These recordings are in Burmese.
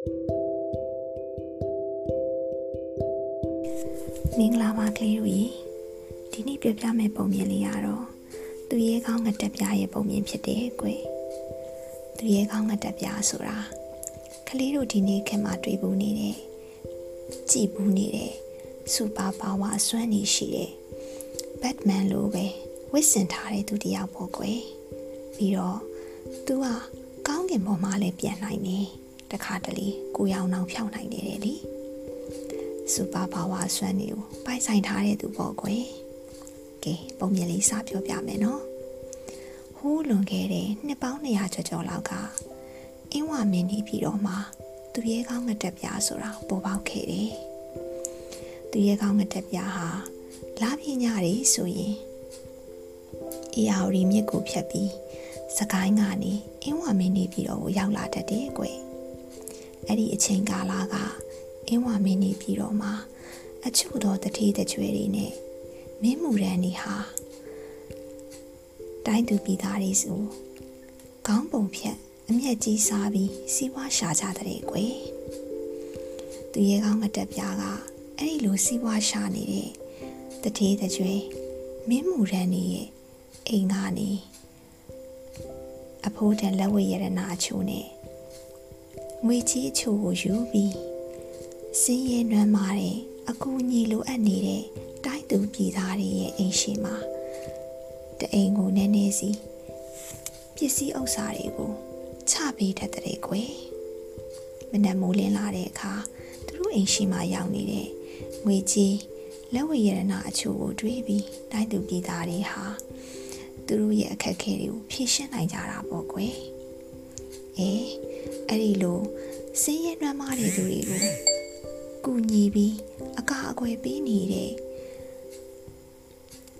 မင်္ဂလာပါကလေးတို့ရေဒီနေ့ပြောပြမယ့်ပုံမြင်လေးကတော့သူရဲကောင်းငတက်ပြားရဲ့ပုံမြင်ဖြစ်တယ်ကွယ်သူရဲကောင်းငတက်ပြားဆိုတာကလေးတို့ဒီနေ့ခင်မှာတွေ့ဘူးနေတယ်ကြည်ဘူးနေတယ်စူပါပါဝါအစွမ်းနေရှိတယ်ဘက်မန်လိုပဲဝစ်စင်ထားတဲ့သူတယောက်ပေါ့ကွယ်ပြီးတော့သူကကောင်းကင်ပေါ်မှာလည်းပြန်နိုင်တယ် တခါတလေကိုရောင်အောင်ဖြောင်းနိုင်တယ်လေစူပါပါဝါစွမ်းနေကိုပိုင်ဆိုင်ထားတဲ့သူပေါ့ကွယ်ကဲပုံမြင်လေးစပြောပြမယ်နော်ဟိုးလွန်ခဲ့တဲ့နှစ်ပေါင်း200ကျော်ကျော်လောက်ကအင်းဝမင်းနေပြီးတော့မှသူရဲကောင်းငတက်ပြားဆိုတာပေါ်ပေါက်ခဲ့တယ်သူရဲကောင်းငတက်ပြားဟာလာပညာတွေဆိုရင်အေယာရီမြစ်ကိုဖြတ်ပြီးစကိုင်းကနေအင်းဝမင်းနေပြီးတော့ရောက်လာတတ်တယ်ကွယ် အဲ့ဒီအချိန်ကာလကအင်းဝမင်းနေပြီးတော့မှအချို့သောတတိတကြွယ်တွေနဲ့မင်းမူရန်နေဟာတိုင်းသူပြည်သားတွေစုခေါင်းပုံဖြတ်အမျက်ကြီးစားပြီးစီးပွားရှာကြတဲ့ကွယ်သူရဲကောင်းငတက်ပြားကအဲ့ဒီလိုစီးပွားရှာနေတဲ့တတိတကြွယ်မင်းမူရန်နေရဲ့အိမ်ကနေအဖိုးတန်လက်ဝဲရတနာအချို့နဲ့ ငွေကြီးအချို့ကိုယူပြီးစင်းရဲနွမ်းမာတဲ့အကူအညီလိုအပ်နေတဲ့တိုင်းသူပြည်သားတွေရဲ့အိမ်ရှိမှာတအိမ်ကိုနည်းနည်းစီပစ္စည်းဥစ္စာတွေကိုချပေးတတ်တဲ့ကွယ်မနက်မိုးလင်းလာတဲ့အခါသူတို့အိမ်ရှိမှာရောက်နေတဲ့ငွေကြီးလက်ဝဲရတနာအချို့ကိုတွေးပြီးတိုင်းသူပြည်သားတွေဟာသူတို့ရဲ့အခက်အခဲတွေကိုဖြေရှင်းနိုင်ကြတာပေါ့ကွယ်အေး အဲ့ဒီလိုစင်းရဲနှမ်းမားတဲ့သူတွေကိုကူညီပြီးအကာအကွယ်ပေးနေတဲ့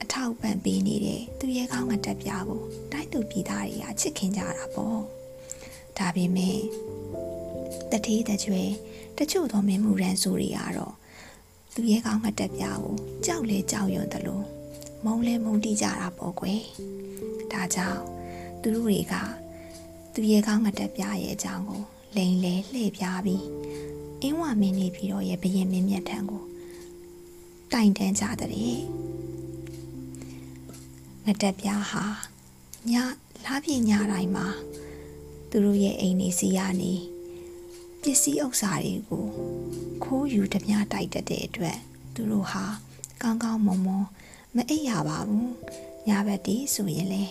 အထောက်ပံ့ပေးနေတဲ့သူရဲကောင်းကတက်ပြားကိုတိုင်းသူပြည်သားတွေကချစ်ခင်ကြတာပေါ့ဒါပေမဲ့တတိတကြွယ်တချို့သောမင်းမှုရန်ဆိုတွေကတော့သူရဲကောင်းကတက်ပြားကိုကြောက်လေကြောက်ရွံ့တယ်လို့မုံလဲမုံတိကြတာပေါ့ကွယ်ဒါကြောင့်သူတို့တွေက သူရဲကောင်းငတက်ပြရဲ့အကြောင်းကိုလိန်လဲလှည့်ပြားပြီးအင်းဝမင်းနေပြီးတော့ရဲ့ဘရင်မင်းမြတ်ထံကိုတိုင်တန်းကြတဲ့ငတက်ပြဟာညလာပြညတိုင်းမှာသူတို့ရဲ့အိမ်နေစီရနေပစ္စည်းဥစ္စာတွေကိုခိုးယူတမျှတိုက်တတ်တဲ့အတွက်သူတို့ဟာကောင်းကောင်းမွန်မွန်မအိပ်ရပါဘူးညဘက်တည်းဆိုရင်လေ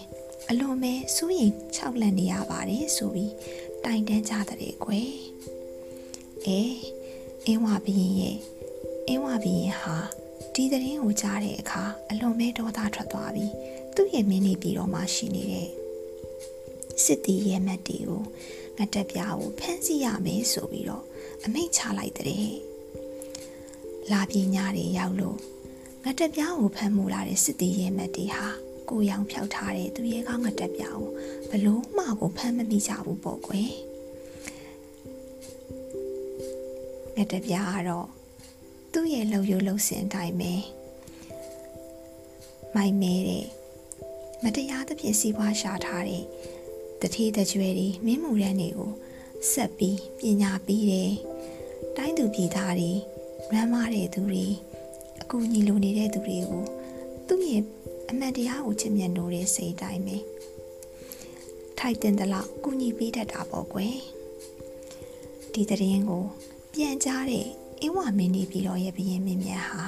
အလွန်ပဲစိုးရင်ခြောက်လန့်နေရပါတယ်ဆိုပြီးတိုင်တန်းကြတဲ့ကွယ်အဲအင်းဝဘရင်ရဲ့အင်းဝဘရင်ဟာဒီသတင်းကိုကြားတဲ့အခါအလွန်ပဲဒေါသထွက်သွားပြီးသူ့ရဲ့မင်းနေပြီးတော့မှရှိနေတဲ့စစ်တီးရဲ့မတ်တီကိုငတက်ပြားကိုဖမ်းဆီးရမယ်ဆိုပြီးတော့အမိန့်ချလိုက်တဲ့လာပညာတွေရောက်လို့ငတက်ပြားကိုဖမ်းမှုလာတဲ့စစ်တီးရဲ့မတ်တီဟာ ကိုရောင်ဖြောက်ထားတဲ့သူရဲကောင်းငတက်ပြားကိုဘလို့မှကိုဖမ်းမမိကြဘူးပေါ့ကွယ်ငတက်ပြားကတော့သူ့ရဲ့လှုပ်ရိုးလှုပ်စင်အတိုင်းပဲမိုင်မဲတဲ့မတရားသဖြင့်စီးပွားရှာထားတဲ့တတိတကြွယ်တွေမင်းမှုရန်တွေကိုဆက်ပြီးပညာပေးတယ်တိုင်းသူပြည်သားတွေရမ်းမာတဲ့သူတွေအကူအညီလိုနေတဲ့သူတွေကိုသူ့ရဲ့ အမှန်တရားကိုချစ်မြတ်လို့တဲ့စိတ်တိုင်းပဲထိုက်တင်တယ်လို့ကူညီပေးတတ်တာပေါ့ကွယ်ဒီတရင်ကို ပြန်ကြားတဲ့အင်းဝမင်းနေပြီးတော့ရဲ့ဘရင်မင်းမြတ်ဟာ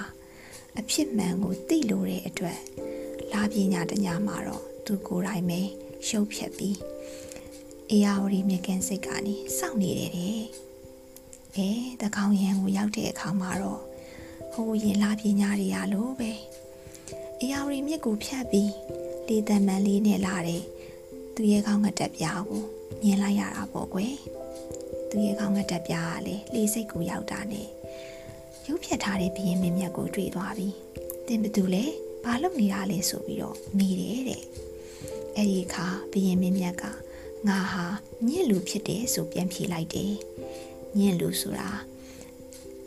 အဖြစ်မှန်ကိုသိလို့တဲ့အတွက်လာပညာတညာမှာတော့သူကိုယ်တိုင်ပဲရှုပ်ဖြက်ပြီးအေယာဝတီမြကန်စိတ်ကနေစောင့်နေတယ်တဲ့အဲတကောင်ရန်ကိုရောက်တဲ့အခါမှာတော့ဟိုရင်လာပညာတွေရလို့ပဲ အရာဝတီမြစ်ကိုဖြတ်ပြီးလေတံမန်လေးနဲ့လာတဲ့သူရဲ့ကောင်းငတက်ပြားကိုမြင်လိုက်ရတာပေါ့ကွယ်သူရဲ့ကောင်းငတက်ပြားကလေလေစိတ်ကိုရောက်တာနဲ့ရုပ်ဖြတ်ထားတဲ့ဘရင်မင်းမြတ်ကိုတွေ့သွားပြီးတင်ဘသူလဲဘာလုပ်နေတာလဲဆိုပြီးတော့မိတယ်တဲ့အဲ့ဒီအခါဘရင်မင်းမြတ်ကငါဟာညင့်လူဖြစ်တယ်ဆိုပြန်ဖြေလိုက်တယ်ညင့်လူဆိုတာ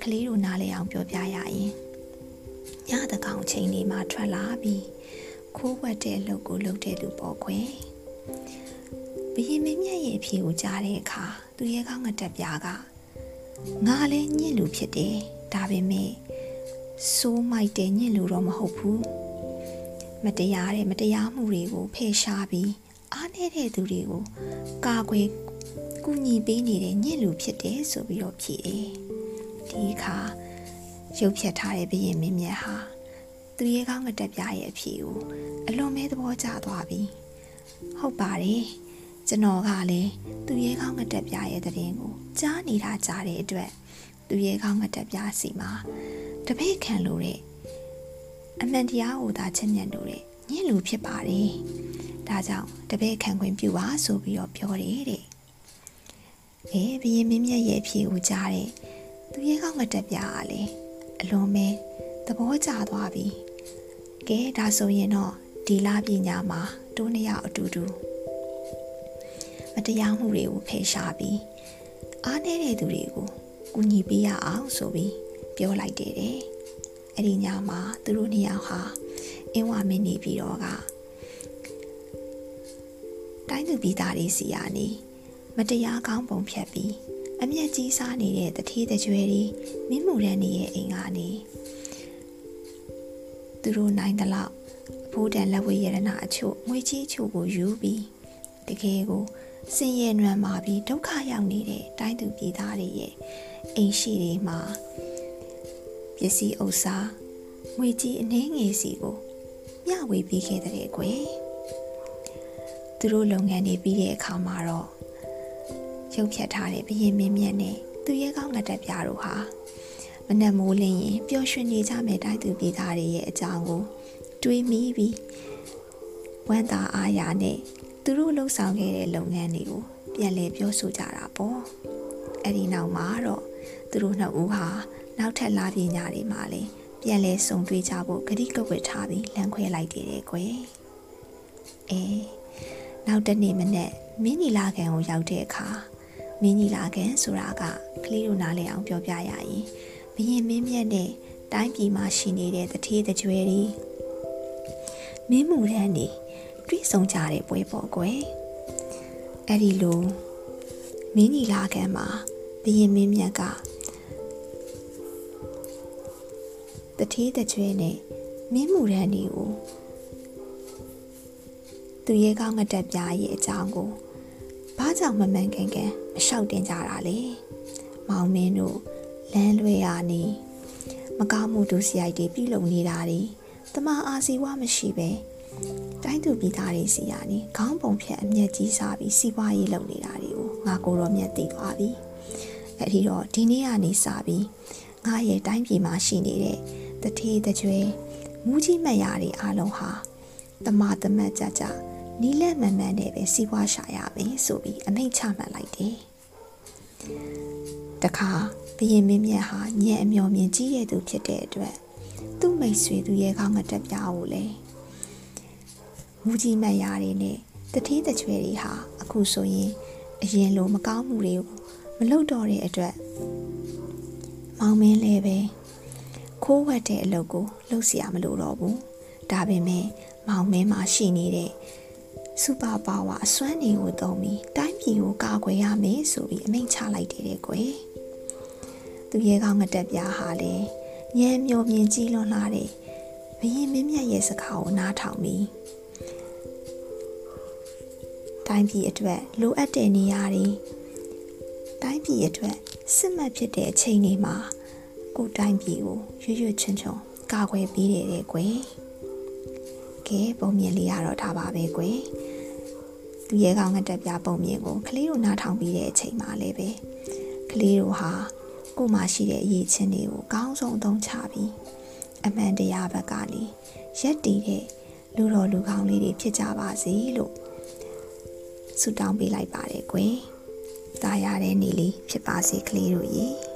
ကလေးတို့နားလဲအောင်ပြောပြရရင် ညတကောင်ချိန်လေးမှထွက်လာပြီးခိုးဝက်တဲ့အလုပ်ကိုလုပ်တဲ့လူပေါ့ခွင်ဘရင်မင်းမြတ်ရဲ့အဖြေကိုကြားတဲ့အခါသူရဲ့ကောင်းငတက်ပြားကငါလည်းညင့်လူဖြစ်တယ်ဒါပေမဲ့စိုးမိုက်တဲ့ညင့်လူတော့မဟုတ်ဘူးမတရားတဲ့မတရားမှုတွေကိုဖယ်ရှားပြီးအားနည်းတဲ့သူတွေကိုကာကွယ်ကူညီပေးနေတဲ့ညင့်လူဖြစ်တယ်ဆိုပြီးတော့ဖြေတယ်ဒီအခါ ရုပ်ဖြတ်ထားတဲ့ဘရင်မင်းမြတ်ဟာသူရဲ့ကောင်းကတက်ပြရဲ့အဖြေကိုအလွန်မဲသဘောကျသွားပြီဟုတ်ပါတယ်ကျွန်တော်ကလည်းသူရဲကောင်းငတက်ပြရဲ့တဲ့ရင်ကိုကြားနေတာကြားတဲ့အတွက်သူရဲကောင်းငတက်ပြစီမှာတပိတ်ခံလို့တဲ့အမှန်တရားကိုသာချက်မြတ်လို့တဲ့ညင်လူဖြစ်ပါတယ်ဒါကြောင့်တပိတ်ခံခွင့်ပြုပါဆိုပြီးတော့ပြောတယ်တဲ့အဲဘရင်မင်းမြတ်ရဲ့အဖြေကိုကြားတဲ့သူရဲကောင်းငတက်ပြကလည်း အလွန်ပဲသဘောကျသွားပြီကဲဒါဆိုရင်တော့ဒီလပညာမှာတို့နှစ်ယောက်အတူတူမတရားမှုတွေကိုဖယ်ရှားပြီးအားနည်းတဲ့သူတွေကိုကူညီပေးရအောင်ဆိုပြီးပြောလိုက်တယ်တဲ့အဲ့ဒီညမှာသူတို့နှစ်ယောက်ဟာအင်းဝမင်းနေပြီးတော့ကတိုင်းသူပြည်သားတွေစီရနေမတရားကောင်းပုံဖြတ်ပြီး အမျက်ကြီးစားနေတဲ့တထေးတကြွယ်တွေမင်းမှုရန်နေရဲ့အိမ်ကနေသူတို့နိုင်တဲ့လောက်အဖိုးတန်လက်ဝဲရတနာအချို့ငွေကြီးချို့ကိုယူပြီးတကယ်ကိုစင်ရဲနွမ်းမာပြီးဒုက္ခရောက်နေတဲ့တိုင်းသူပြည်သားတွေရဲ့အိမ်ရှိတွေမှာပစ္စည်းဥစ္စာငွေကြီးအနှင်းငယ်စီကိုမျှဝေပေးခဲ့တဲ့ကွယ်သူတို့လုပ်ငန်းတွေပြီးတဲ့အခါမှာတော့ ရုပ်ဖြတ်ထားတဲ့ဘရင်မင်းမြတ်နဲ့သူရဲကောင်းငတ်တက်ပြတို့ဟာမနက်မိုးလင်းရင်ပျော်ရွှင်နေကြမယ်တိုင်းသူပြည်သားတွေရဲ့အကြောင်းကို တွေးမိပြီးဝမ်းသာအားရနဲ့သူတို့လှုပ်ဆောင်ခဲ့တဲ့လုပ်ငန်းတွေကိုပြန်လည်ပြောဆိုကြတာပေါ့အဲ့ဒီနောက်မှာတော့သူတို့နှစ်ဦးဟာနောက်ထပ်လာပညာတွေမှာလည်းပြန်လည်စုံတွေ့ကြဖို့ဂတိကဝတ်ထားပြီးလမ်းခွဲလိုက်တယ်ကွယ်အဲနောက်တနေ့မနေ့မင်းနီလာကန်ကိုရောက်တဲ့အခါ မင်းနီလာကန်ဆိုတာကကလေးတို့နားလည်အောင်ပြောပြရရင်ဘရင်မင်းမြတ်နဲ့တိုင်းပြည်မှာရှိနေတဲ့တထေးတကြွယ်တွေမင်းမှုရန်နေတွေ့ဆုံကြတဲ့ပွဲပေါ်ကွယ်အဲ့ဒီလိုမင်းကြီးလာခံမှာဘရင်မင်းမြတ်ကတတိတကျွဲနဲ့မင်းမှုရန်ဒီကိုသူရဲကောင်းငတက်ပြားရဲ့အကြောင်းကို ဘာကြောင့်မမှန်ကန်ကန်မလျှောက်တင်ကြတာလဲမောင်မင်းတို့လမ်းလွဲရနေမကောင်းမှုဒုစရိုက်တွေပြုလုပ်နေတာတွေတမအာစီဝမရှိပဲတိုင်းသူပြည်သားတွေစီရနေခေါင်းပုံဖြတ်အမျက်ကြီးစားပြီးစီးပွားရေးလုပ်နေတာတွေကိုငါကိုတော့မျက်သိသွားပြီအဲ့ဒီတော့ဒီနေ့ကနေစပြီးငါရဲ့တိုင်းပြည်မှာရှိနေတဲ့တထေးတကြွယ်မူးကြီးမတ်ရာတွေအားလုံးဟာတမတမတ်ကြကြ နီးလက်မှန်မှန်နဲ့ပဲစီးပွားရှာရမယ်ဆိုပြီးအမိန့်ချမှတ်လိုက်တယ်တခါဘရင်မင်းမြတ်ဟာညံ့အမျော်မြင်ကြီးတဲ့သူဖြစ်တဲ့အတွက်သူ့မိတ်ဆွေသူရဲ့ခေါင်းငတက်ပြားကိုလည်းမူကြီးမတ်ရာတွေနဲ့တတိတချွဲတွေဟာအခုဆိုရင်အရင်လိုမကောင်းမှုတွေကိုမလုပ်တော့တဲ့အတွက်မောင်မင်းလည်းပဲခိုးဝက်တဲ့အလုပ်ကိုလုပ်เสียမလို့တော့ဘူးဒါပေမဲ့မောင်မင်းမှာရှိနေတဲ့ စူပါပါဝါအစွမ်းတွေကိုသုံးပြီးတိုင်းပြည်ကိုကာကွယ်ရမယ်ဆိုပြီးအမိန့်ချလိုက်တယ်တဲ့ကွယ်သူရဲကောင်းငတက်ပြားဟာလေညံမျောမြင်ကြီးလွန်လာတဲ့ဘရင်မင်းမြတ်ရဲ့စကားကိုနားထောင်ပြီးတိုင်းပြည်အတွက်လိုအပ်တဲ့နေရာတွေတိုင်းပြည်အတွက်စစ်မှတ်ဖြစ်တဲ့အချိန်တွေမှာကိုတိုင်းပြည်ကိုရွရွချွန်းချွန်းကာကွယ်ပေးတယ်တဲ့ကွယ်ကဲပုံမြင်လေးရတော့ဒါပါပဲကွယ် သူရဲကောင်းငတက်ပြပုံမြင်ကိုကလေးတို့နားထောင်ပြီးတဲ့အချိန်မှာလည်းပဲကလေးတို့ဟာကိုမှရှိတဲ့အရေးချင်းတွေကိုကောင်းဆုံးအသုံးချပြီးအမှန်တရားဘက်ကနေရက်တည်တဲ့လူတော်လူကောင်းလေးတွေဖြစ်ကြပါစေလို့ဆုတောင်းပေးလိုက်ပါတယ်ကွယ်။တာရတဲ့နေ့လေးဖြစ်ပါစေကလေးတို့ရေ။